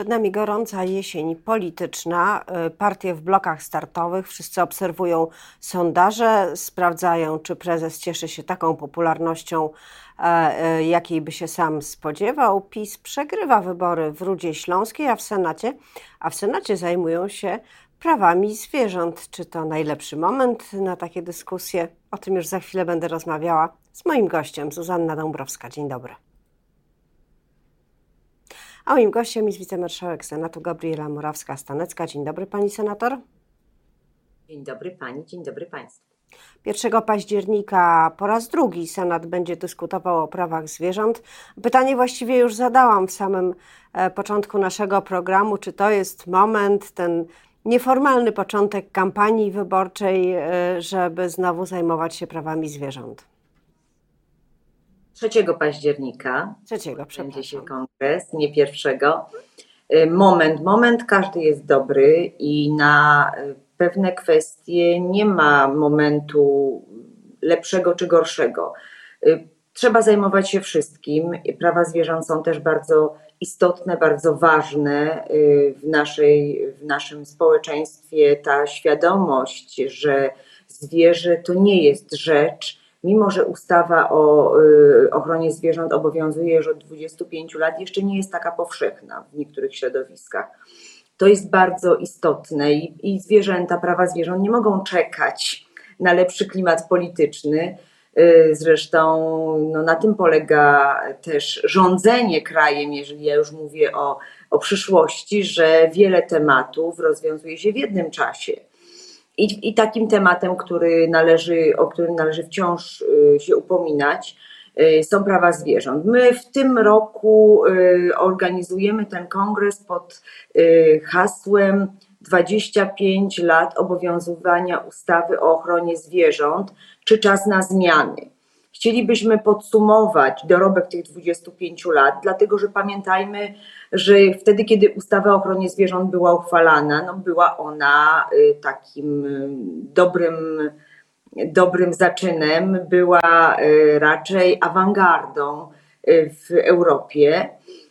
Przed nami gorąca jesień polityczna. Y, partie w blokach startowych. Wszyscy obserwują sondaże, sprawdzają, czy prezes cieszy się taką popularnością, e, e, jakiej by się sam spodziewał. PiS przegrywa wybory w Rudzie Śląskiej, a w Senacie, a w Senacie zajmują się prawami zwierząt. Czy to najlepszy moment na takie dyskusje? O tym już za chwilę będę rozmawiała z moim gościem, Zuzanna Dąbrowska. Dzień dobry. A moim gościem jest wicemarszałek Senatu Gabriela Morawska-Stanecka. Dzień dobry pani senator. Dzień dobry pani, dzień dobry państwu. 1 października po raz drugi Senat będzie dyskutował o prawach zwierząt. Pytanie właściwie już zadałam w samym e, początku naszego programu, czy to jest moment, ten nieformalny początek kampanii wyborczej, e, żeby znowu zajmować się prawami zwierząt. 3 października 3, będzie się kongres, nie pierwszego. Y, moment, moment, każdy jest dobry i na y, pewne kwestie nie ma momentu lepszego czy gorszego. Y, trzeba zajmować się wszystkim. Prawa zwierząt są też bardzo istotne, bardzo ważne w, naszej, w naszym społeczeństwie. Ta świadomość, że zwierzę to nie jest rzecz, mimo że ustawa o y, ochronie zwierząt obowiązuje już od 25 lat, jeszcze nie jest taka powszechna w niektórych środowiskach. To jest bardzo istotne i, i zwierzęta, prawa zwierząt nie mogą czekać na lepszy klimat polityczny. Y, zresztą no, na tym polega też rządzenie krajem, jeżeli ja już mówię o, o przyszłości, że wiele tematów rozwiązuje się w jednym czasie i, I, takim tematem, który należy, o którym należy wciąż y, się upominać, y, są prawa zwierząt. My w tym roku y, organizujemy ten kongres pod hasłem 25 lat obowiązywania ustawy o ochronie zwierząt, czy czas na zmiany. Chcielibyśmy podsumować dorobek tych 25 lat, dlatego że pamiętajmy, że wtedy, kiedy ustawa o ochronie zwierząt była uchwalana, no była ona y, takim y, dobrym, dobrym zaczynem, była y, raczej awangardą w Europie.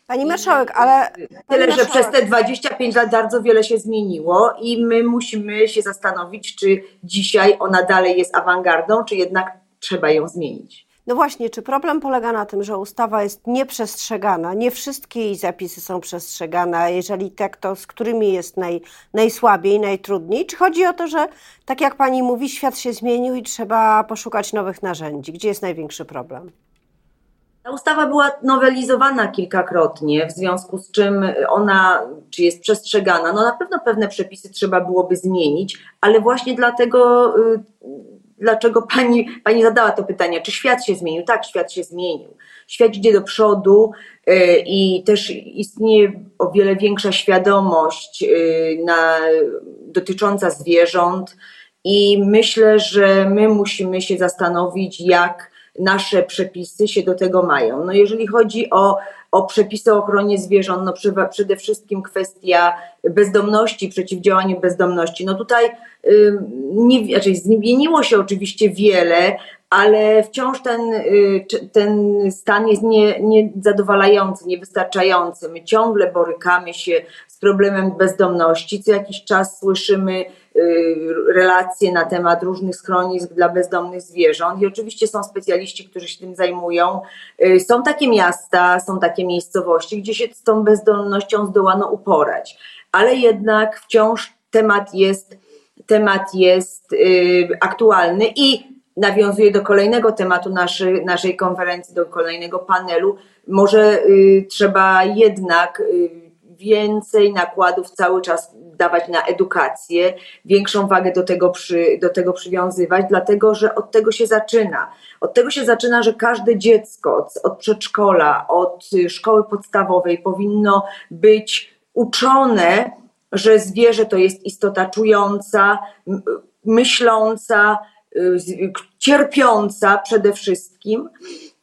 Pani marszałek, ale. Tyle, marszałek. że przez te 25 lat bardzo wiele się zmieniło i my musimy się zastanowić, czy dzisiaj ona dalej jest awangardą, czy jednak trzeba ją zmienić. No właśnie, czy problem polega na tym, że ustawa jest nieprzestrzegana, nie wszystkie jej zapisy są przestrzegane, a jeżeli tak, to z którymi jest naj, najsłabiej, najtrudniej? Czy chodzi o to, że tak jak pani mówi, świat się zmienił i trzeba poszukać nowych narzędzi? Gdzie jest największy problem? Ta ustawa była nowelizowana kilkakrotnie, w związku z czym ona, czy jest przestrzegana, no na pewno pewne przepisy trzeba byłoby zmienić, ale właśnie dlatego y, dlaczego pani, pani zadała to pytanie, czy świat się zmienił? Tak, świat się zmienił. Świat idzie do przodu e, i też istnieje o wiele większa świadomość e, na, dotycząca zwierząt i myślę, że my musimy się zastanowić, jak nasze przepisy się do tego mają. No jeżeli chodzi o, o przepisy o ochronie zwierząt, no przede wszystkim kwestia bezdomności, przeciwdziałaniu bezdomności. No tutaj nie, znaczy zmieniło się oczywiście wiele, ale wciąż ten, y, ten stan jest nie, niezadowalający, niewystarczający. My ciągle borykamy się z problemem bezdomności. Co jakiś czas słyszymy relacje na temat różnych schronisk dla bezdomnych zwierząt i oczywiście są specjaliści, którzy się tym zajmują. Y, są takie miasta, są takie miejscowości, gdzie się z tą bezdomnością zdołano uporać, ale jednak wciąż temat jest temat jest aktualny i nawiązuje do kolejnego tematu naszej, naszej konferencji, do kolejnego panelu. Może y, trzeba jednak y, więcej nakładów cały czas dawać na edukację, większą wagę do tego, przy, do tego przywiązywać, dlatego że od tego się zaczyna. Od tego się zaczyna, że każde dziecko od, od przedszkola, od szkoły podstawowej powinno być uczone, że zwierzę to jest istota czująca, myśląca, Y, cierpiąca przede wszystkim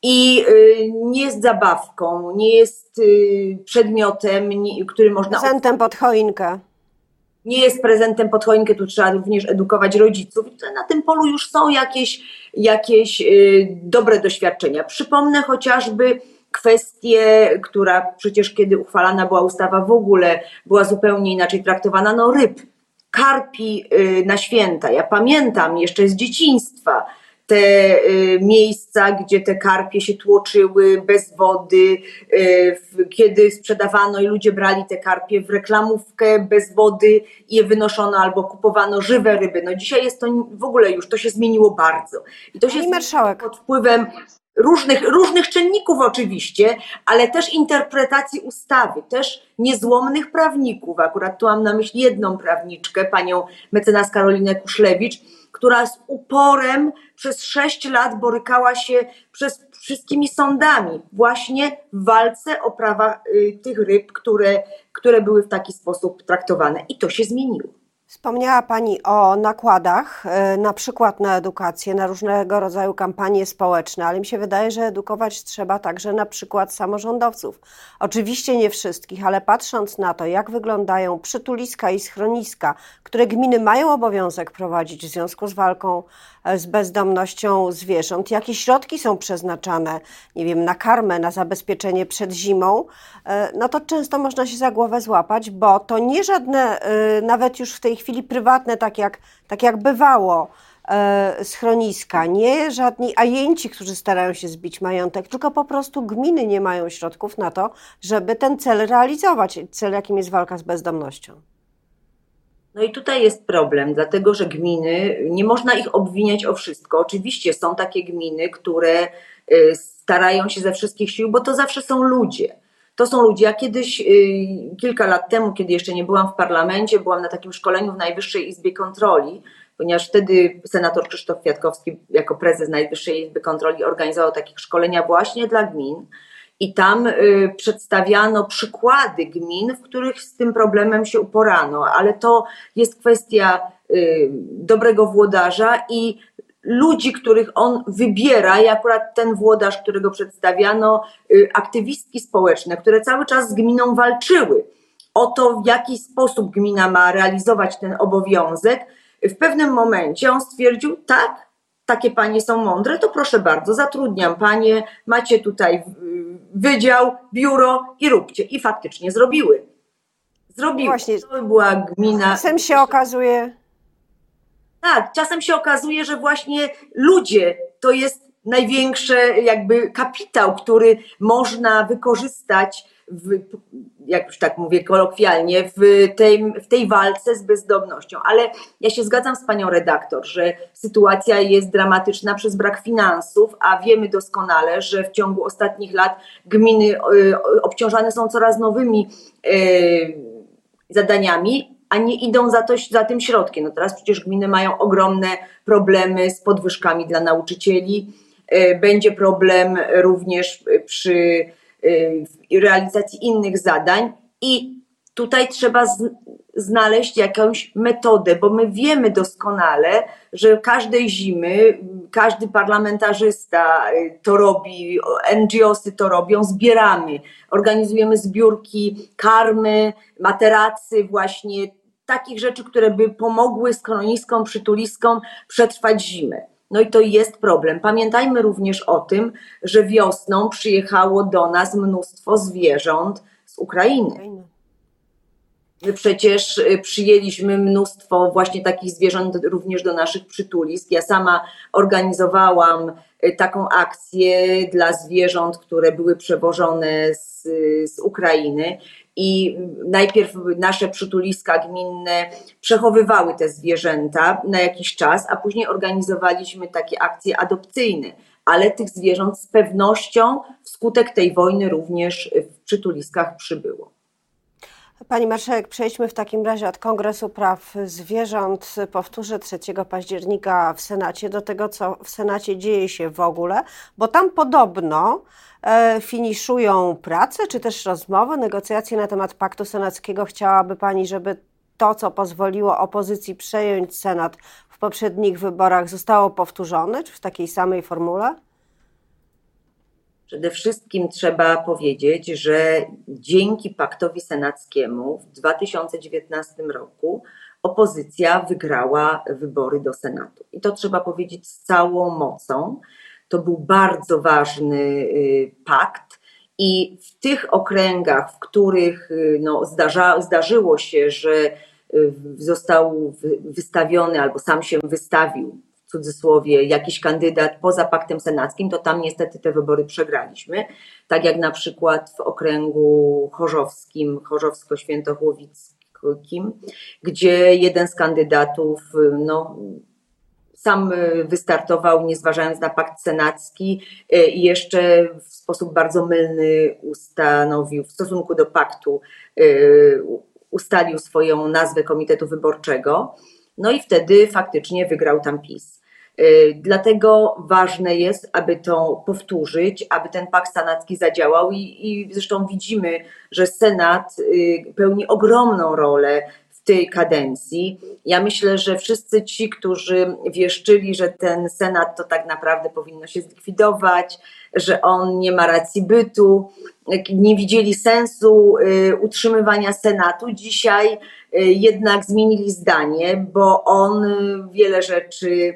i y, nie jest zabawką, nie jest y, przedmiotem, który można. Prezentem pod choinkę. Nie jest prezentem pod choinkę, tu trzeba również edukować rodziców. Na tym polu już są jakieś, jakieś dobre doświadczenia. Przypomnę chociażby kwestię, która przecież kiedy uchwalana była ustawa w ogóle była zupełnie inaczej traktowana, no ryb, karpi y, na święta. Ja pamiętam jeszcze z dzieciństwa, te y, miejsca, gdzie te karpie się tłoczyły bez wody, y, kiedy sprzedawano i ludzie brali te karpie w reklamówkę bez wody i je wynoszono albo kupowano żywe ryby. No dzisiaj jest to w ogóle już, to się zmieniło bardzo. I to się Pani marszałek. pod wpływem różnych, różnych czynników oczywiście, ale też interpretacji ustawy, też niezłomnych prawników. Akurat tu mam na myśli jedną prawniczkę, panią mecenas Karolinę Kuszlewicz, która z uporem przez sześć lat borykała się przez wszystkimi sądami właśnie w walce o prawa y, tych ryb, które, które były w taki sposób traktowane. I to się zmieniło. Wspomniała Pani o nakładach, e, na przykład na edukację, na różnego rodzaju kampanie społeczne, ale mi się wydaje, że edukować trzeba także na przykład samorządowców. Oczywiście nie wszystkich, ale patrząc na to, jak wyglądają przytuliska i schroniska, które gminy mają obowiązek prowadzić w związku z walką z bezdomnością zwierząt, jakie środki są przeznaczane, nie wiem, na karmę, na zabezpieczenie przed zimą, e, no to często można się za głowę złapać, bo to nie żadne, nawet już w tej chwili prywatne, tak jak, tak jak bywało, e, schroniska, nie żadni ajenci, którzy starają się zbić majątek, tylko po prostu gminy nie mają środków na to, żeby ten cel realizować, cel jakim jest walka z bezdomnością. No i tutaj jest problem, dlatego że gminy, nie można ich obwiniać o wszystko. Oczywiście są takie gminy, które y, starają się ze wszystkich sił, bo to zawsze są ludzie to są ludzie. Ja kiedyś, y, kilka lat temu, kiedy jeszcze nie byłam w parlamencie, byłam na takim szkoleniu w Najwyższej Izbie Kontroli, ponieważ wtedy senator Krzysztof Kwiatkowski jako prezes Najwyższej Izby Kontroli organizował takie szkolenia właśnie dla gmin. I tam y, przedstawiano przykłady gmin, w których z tym problemem się uporano, ale to jest kwestia y, dobrego włodarza i ludzi, których on wybiera, i akurat ten włodarz, którego przedstawiano, y, aktywistki społeczne, które cały czas z gminą walczyły o to, w jaki sposób gmina ma realizować ten obowiązek, w pewnym momencie on stwierdził, tak, takie panie są mądre, to proszę bardzo, zatrudniam panie, macie tutaj wydział, biuro i róbcie. I faktycznie zrobiły. Zrobiły. Właśnie. To była gmina. Czasem się okazuje, tak, czasem się okazuje, że właśnie ludzie to jest największy jakby kapitał, który można wykorzystać w, jak już tak mówię kolokwialnie, w tej, w tej walce z bezdomnością. Ale ja się zgadzam z panią redaktor, że sytuacja jest dramatyczna przez brak finansów, a wiemy doskonale, że w ciągu ostatnich lat gminy y, obciążane są coraz nowymi y, zadaniami, a nie idą za, to, za tym środkiem. No teraz przecież gminy mają ogromne problemy z podwyżkami dla nauczycieli. E, będzie problem również przy e, realizacji innych zadań i tutaj trzeba znaleźć jakąś metodę, bo my wiemy doskonale, że każdej zimy każdy parlamentarzysta y, to robi, NGOsy to robią, zbieramy, organizujemy zbiórki karmy, materacy, właśnie takich rzeczy, które by pomogły skroniskom, przytuliskom przetrwać zimę. No i to jest problem. Pamiętajmy również o tym, że wiosną przyjechało do nas mnóstwo zwierząt z Ukrainy. My przecież y, przyjęliśmy mnóstwo właśnie takich zwierząt również do naszych przytulisk. Ja sama organizowałam y, taką akcję dla zwierząt, które były przewożone z, z Ukrainy. I najpierw nasze przytuliska gminne przechowywały te zwierzęta na jakiś czas, a później organizowaliśmy takie akcje adopcyjne. Ale tych zwierząt z pewnością wskutek tej wojny również w przytuliskach przybyło. Pani marszałek, przejdźmy w takim razie od Kongresu Praw Zwierząt, powtórzę 3 października w Senacie, do tego, co w Senacie dzieje się w ogóle, bo tam podobno e, finiszują prace, czy też rozmowy, negocjacje na temat paktu senackiego. Chciałaby Pani, żeby to, co pozwoliło opozycji przejąć Senat w poprzednich wyborach, zostało powtórzone, czy w takiej samej formule? Przede wszystkim trzeba powiedzieć, że dzięki paktowi senackiemu w 2019 roku opozycja wygrała wybory do Senatu. I to trzeba powiedzieć z całą mocą. To był bardzo ważny y, pakt I w tych okręgach, w których no, zdarza, zdarzyło się, że został wystawiony albo sam się wystawił w cudzysłowie jakiś kandydat poza paktem senackim, to tam niestety te wybory przegraliśmy. Tak jak na przykład w okręgu chorzowskim, chorzowsko-świętochłowickim, gdzie jeden z kandydatów no, sam wystartował, nie zważając na pakt senacki i jeszcze w sposób bardzo mylny ustanowił w stosunku do paktu, ustalił swoją nazwę Komitetu Wyborczego. No i wtedy faktycznie wygrał tam PiS. Y, dlatego ważne jest, aby to powtórzyć, aby ten pakt senacki zadziałał i, i zresztą widzimy, że Senat y, pełni ogromną rolę w tej kadencji. Ja myślę, że wszyscy ci, którzy wieszczyli, że ten Senat to tak naprawdę powinno się zlikwidować, że on nie ma racji bytu, nie widzieli sensu y, utrzymywania Senatu, dzisiaj jednak zmienili zdanie, bo on wiele rzeczy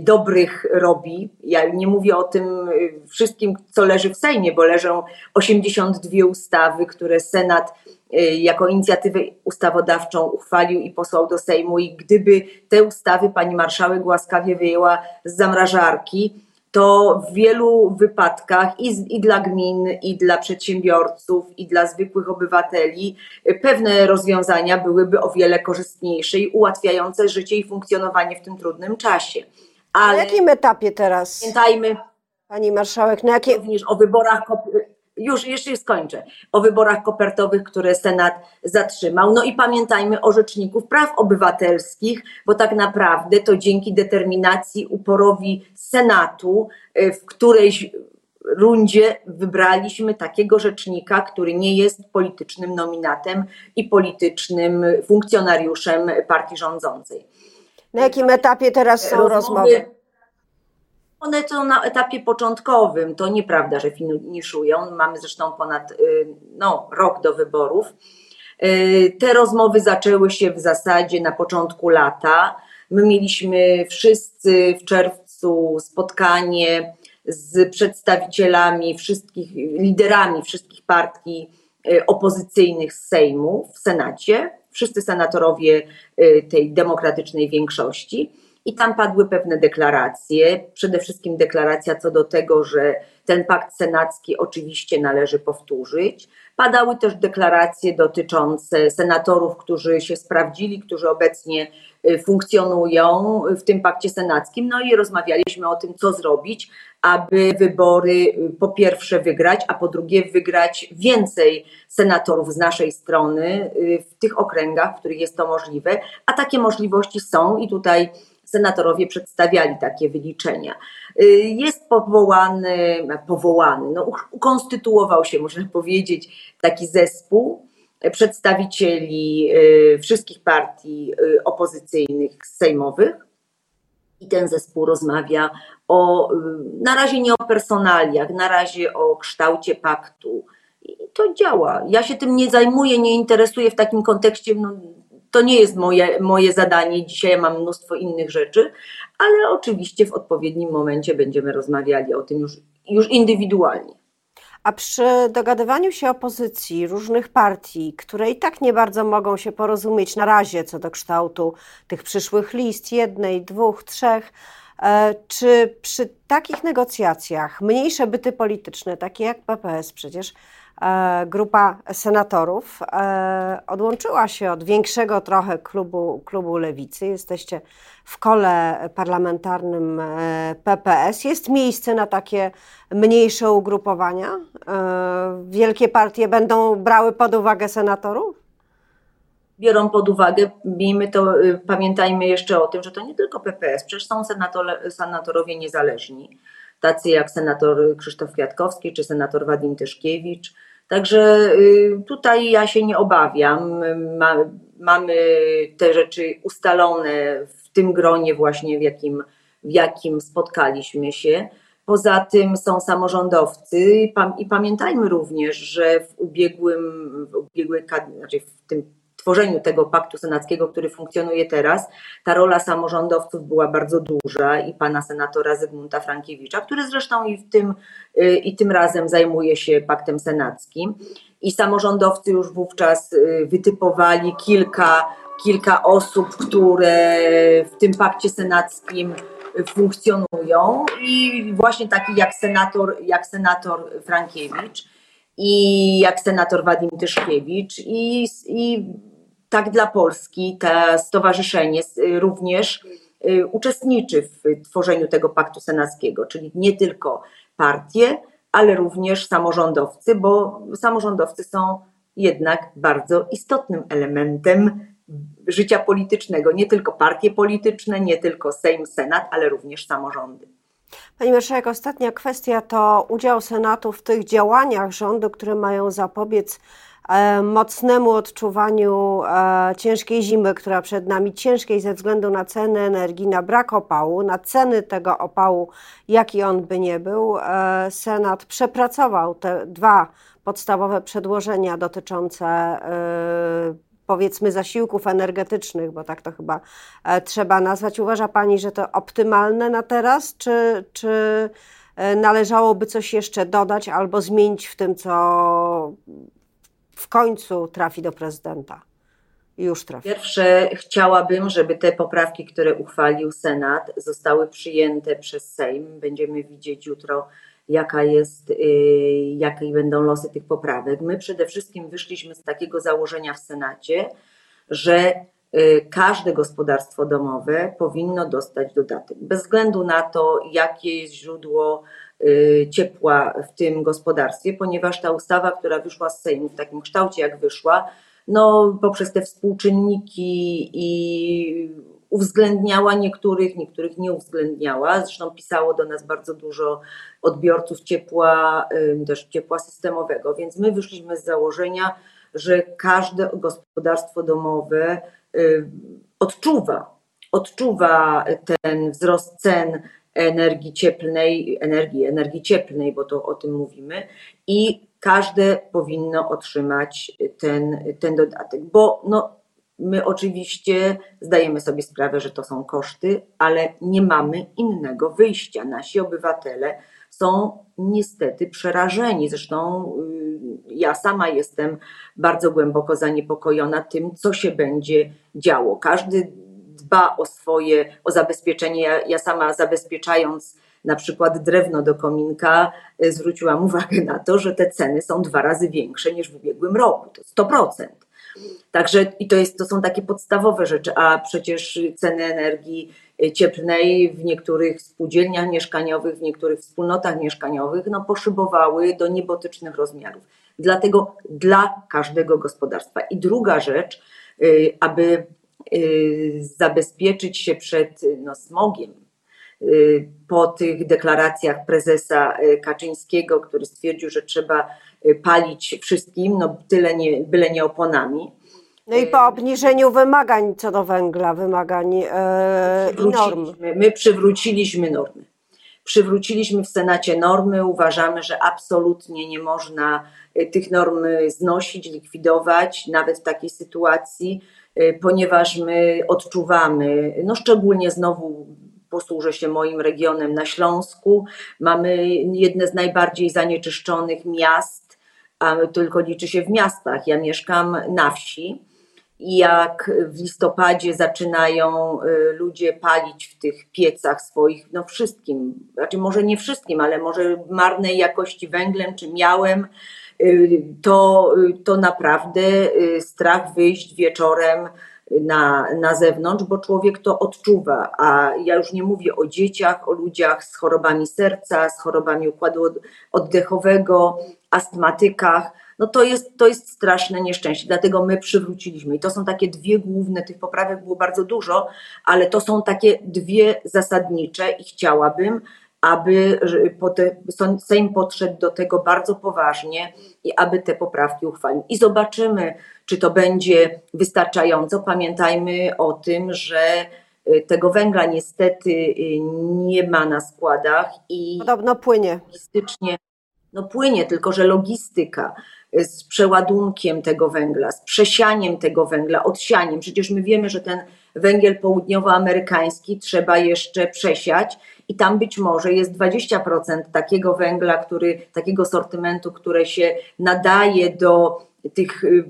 dobrych robi. Ja nie mówię o tym y, wszystkim, co leży w Sejmie, bo leżą 82 ustawy, które Senat y, jako inicjatywę ustawodawczą uchwalił i posłał do Sejmu. I gdyby te ustawy pani marszałek łaskawie wyjęła z zamrażarki, to w wielu wypadkach i, i, dla gmin, i dla przedsiębiorców, i dla zwykłych obywateli pewne rozwiązania byłyby o wiele korzystniejsze i ułatwiające życie i funkcjonowanie w tym trudnym czasie. Ale na jakim etapie teraz? Pamiętajmy, Pani marszałek, na jakie... również o wyborach, już jeszcze skończę, o wyborach kopertowych, które Senat zatrzymał. No i pamiętajmy o Rzeczniku Praw Obywatelskich, bo tak naprawdę to dzięki determinacji, uporowi Senatu, y, w którejś rundzie wybraliśmy takiego rzecznika, który nie jest politycznym nominatem i politycznym funkcjonariuszem partii rządzącej. Na jakim etapie teraz są rozmowy? One są na etapie początkowym. To nieprawda, że finiszują. Mamy zresztą ponad y, no, rok do wyborów. Y, te rozmowy zaczęły się w zasadzie na początku lata. My mieliśmy wszyscy w czerwcu spotkanie z przedstawicielami wszystkich, liderami wszystkich partii y, opozycyjnych z Sejmu w Senacie wszyscy senatorowie y, tej demokratycznej większości. I tam padły pewne deklaracje, przede wszystkim deklaracja co do tego, że ten pakt senacki oczywiście należy powtórzyć. Padały też deklaracje dotyczące senatorów, którzy się sprawdzili, którzy obecnie y, funkcjonują w tym pakcie senackim. No i rozmawialiśmy o tym, co zrobić, aby wybory y, po pierwsze wygrać, a po drugie wygrać więcej senatorów z naszej strony y, w tych okręgach, w których jest to możliwe, a takie możliwości są i tutaj senatorowie przedstawiali takie wyliczenia. Y, jest powołany, powołany, no, ukonstytuował się, można powiedzieć, taki zespół przedstawicieli wszystkich partii opozycyjnych sejmowych. I ten zespół rozmawia o, na razie nie o personaliach, na razie o kształcie paktu. I to działa. Ja się tym nie zajmuję, nie interesuję w takim kontekście. No, to nie jest moje, moje zadanie. Dzisiaj ja mam mnóstwo innych rzeczy, ale oczywiście w odpowiednim momencie będziemy rozmawiali o tym już, już indywidualnie. A przy dogadywaniu się opozycji różnych partii, które i tak nie bardzo mogą się porozumieć na razie co do kształtu tych przyszłych list, jednej, dwóch, trzech, E, czy przy takich negocjacjach mniejsze byty polityczne, takie jak PPS przecież, grupa senatorów e, odłączyła się od większego trochę klubu, klubu lewicy. Jesteście w kole parlamentarnym PPS. Jest miejsce na takie mniejsze ugrupowania? Wielkie partie będą brały pod uwagę senatorów? biorą pod uwagę, miejmy to, pamiętajmy jeszcze o tym, że to nie tylko PPS, przecież są senator, senatorowie niezależni, tacy jak senator Krzysztof Kwiatkowski czy senator Wadim Tyszkiewicz. Także y, tutaj ja się nie obawiam. mamy te rzeczy ustalone w tym gronie właśnie, w jakim, w jakim spotkaliśmy się. Poza tym są samorządowcy i pamiętajmy również, że w ubiegłym, w ubiegłej, znaczy w tym tworzeniu tego paktu senackiego, który funkcjonuje teraz, ta rola samorządowców była bardzo duża i pana senatora Zygmunta Frankiewicza, który zresztą i, w tym, y, i tym razem zajmuje się paktem senackim. I samorządowcy już wówczas y, wytypowali kilka, kilka osób, które w tym pakcie senackim funkcjonują i właśnie taki jak senator, jak senator Frankiewicz i jak senator Wadim Tyszkiewicz i, i tak dla Polski to stowarzyszenie również y, uczestniczy w tworzeniu tego paktu senackiego, czyli nie tylko partie, ale również samorządowcy, bo samorządowcy są jednak bardzo istotnym elementem życia politycznego. Nie tylko partie polityczne, nie tylko Sejm, Senat, ale również samorządy. Pani Marszałek, ostatnia kwestia to udział Senatu w tych działaniach rządu, które mają zapobiec mocnemu odczuwaniu e, ciężkiej zimy, która przed nami, ciężkiej ze względu na ceny energii, na brak opału, na ceny tego opału, jaki on by nie był. E, Senat przepracował te dwa podstawowe przedłożenia dotyczące powiedzmy zasiłków energetycznych, bo tak to chyba e, trzeba nazwać. Uważa Pani, że to optymalne na teraz, czy, czy e, należałoby coś jeszcze dodać albo zmienić w tym, co w końcu trafi do prezydenta? Już trafi. Pierwsze, chciałabym, żeby te poprawki, które uchwalił Senat, zostały przyjęte przez Sejm. Będziemy widzieć jutro jaka jest, y, jakie będą losy tych poprawek. My przede wszystkim wyszliśmy z takiego założenia w Senacie, że y, każde gospodarstwo domowe powinno dostać dodatek, bez względu na to, jakie jest źródło ciepła w tym gospodarstwie, ponieważ ta ustawa, która wyszła z Sejmu w takim kształcie, jak wyszła, no, poprzez te współczynniki i uwzględniała niektórych, niektórych nie uwzględniała. Zresztą pisało do nas bardzo dużo odbiorców ciepła, też ciepła systemowego, więc my wyszliśmy z założenia, że każde gospodarstwo domowe odczuwa, odczuwa ten wzrost cen energii cieplnej, energii, energii cieplnej, bo to o tym mówimy, i każde powinno otrzymać ten, ten dodatek, bo no, My oczywiście zdajemy sobie sprawę, że to są koszty, ale nie mamy innego wyjścia. Nasi obywatele są niestety przerażeni. Zresztą y, ja sama jestem bardzo głęboko zaniepokojona tym, co się będzie działo. Każdy dba o swoje, o zabezpieczenie. Ja, ja sama zabezpieczając na przykład drewno do kominka, y, zwróciłam uwagę na to, że te ceny są dwa razy większe niż w ubiegłym roku. To 100%. Także i to, jest, to są takie podstawowe rzeczy, a przecież ceny energii cieplnej w niektórych spółdzielniach mieszkaniowych, w niektórych wspólnotach mieszkaniowych no, poszybowały do niebotycznych rozmiarów. Dlatego dla każdego gospodarstwa. I druga rzecz, y, aby y, zabezpieczyć się przed no, smogiem, y, po tych deklaracjach prezesa Kaczyńskiego, który stwierdził, że trzeba palić wszystkim, no tyle nie, byle nie oponami, no i po obniżeniu wymagań co do węgla, wymagań i norm. My przywróciliśmy normy. Przywróciliśmy w Senacie normy. Uważamy, że absolutnie nie można tych norm znosić, likwidować, nawet w takiej sytuacji, ponieważ my odczuwamy, no szczególnie znowu posłużę się moim regionem na Śląsku, mamy jedne z najbardziej zanieczyszczonych miast, a tylko liczy się w miastach. Ja mieszkam na wsi i jak w listopadzie zaczynają y, ludzie palić w tych piecach swoich, no wszystkim, znaczy może nie wszystkim, ale może marnej jakości węglem czy miałem, y, to, y, to naprawdę strach wyjść wieczorem na, na zewnątrz, bo człowiek to odczuwa. A ja już nie mówię o dzieciach, o ludziach z chorobami serca, z chorobami układu oddechowego, astmatykach no to jest, to jest straszne nieszczęście. Dlatego my przywróciliśmy. I to są takie dwie główne, tych poprawek było bardzo dużo, ale to są takie dwie zasadnicze i chciałabym, aby Sejm podszedł do tego bardzo poważnie i aby te poprawki uchwalił. I zobaczymy, czy to będzie wystarczająco. Pamiętajmy o tym, że y, tego węgla niestety y, nie ma na składach i podobno płynie. Logistycznie, no płynie, tylko że logistyka z przeładunkiem tego węgla, z przesianiem tego węgla, odsianiem. Przecież my wiemy, że ten węgiel południowoamerykański trzeba jeszcze przesiać i tam być może jest 20% takiego węgla, który, takiego sortymentu, które się nadaje do tych y,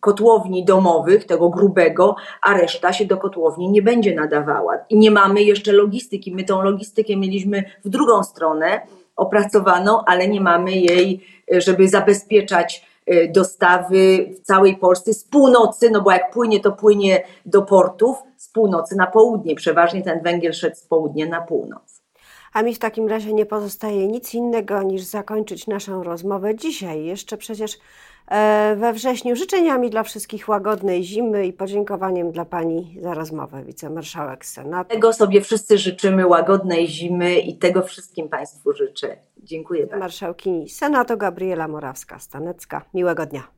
kotłowni domowych, tego grubego, a reszta się do kotłowni nie będzie nadawała. I nie mamy jeszcze logistyki. My tą logistykę mieliśmy w drugą stronę opracowaną, ale nie mamy jej, y, żeby zabezpieczać y, dostawy w całej Polsce z północy, no bo jak płynie, to płynie do portów z północy na południe. Przeważnie ten węgiel szedł z południa na północ. A mi w takim razie nie pozostaje nic innego niż zakończyć naszą rozmowę dzisiaj. Jeszcze przecież e, we wrześniu życzeniami dla wszystkich łagodnej zimy i podziękowaniem dla Pani za rozmowę, wicemarszałek Senatu. Tego sobie wszyscy życzymy, łagodnej zimy i tego wszystkim Państwu życzę. Dziękuję bardzo. Marszałkini Senatu Gabriela Morawska-Stanecka. Miłego dnia.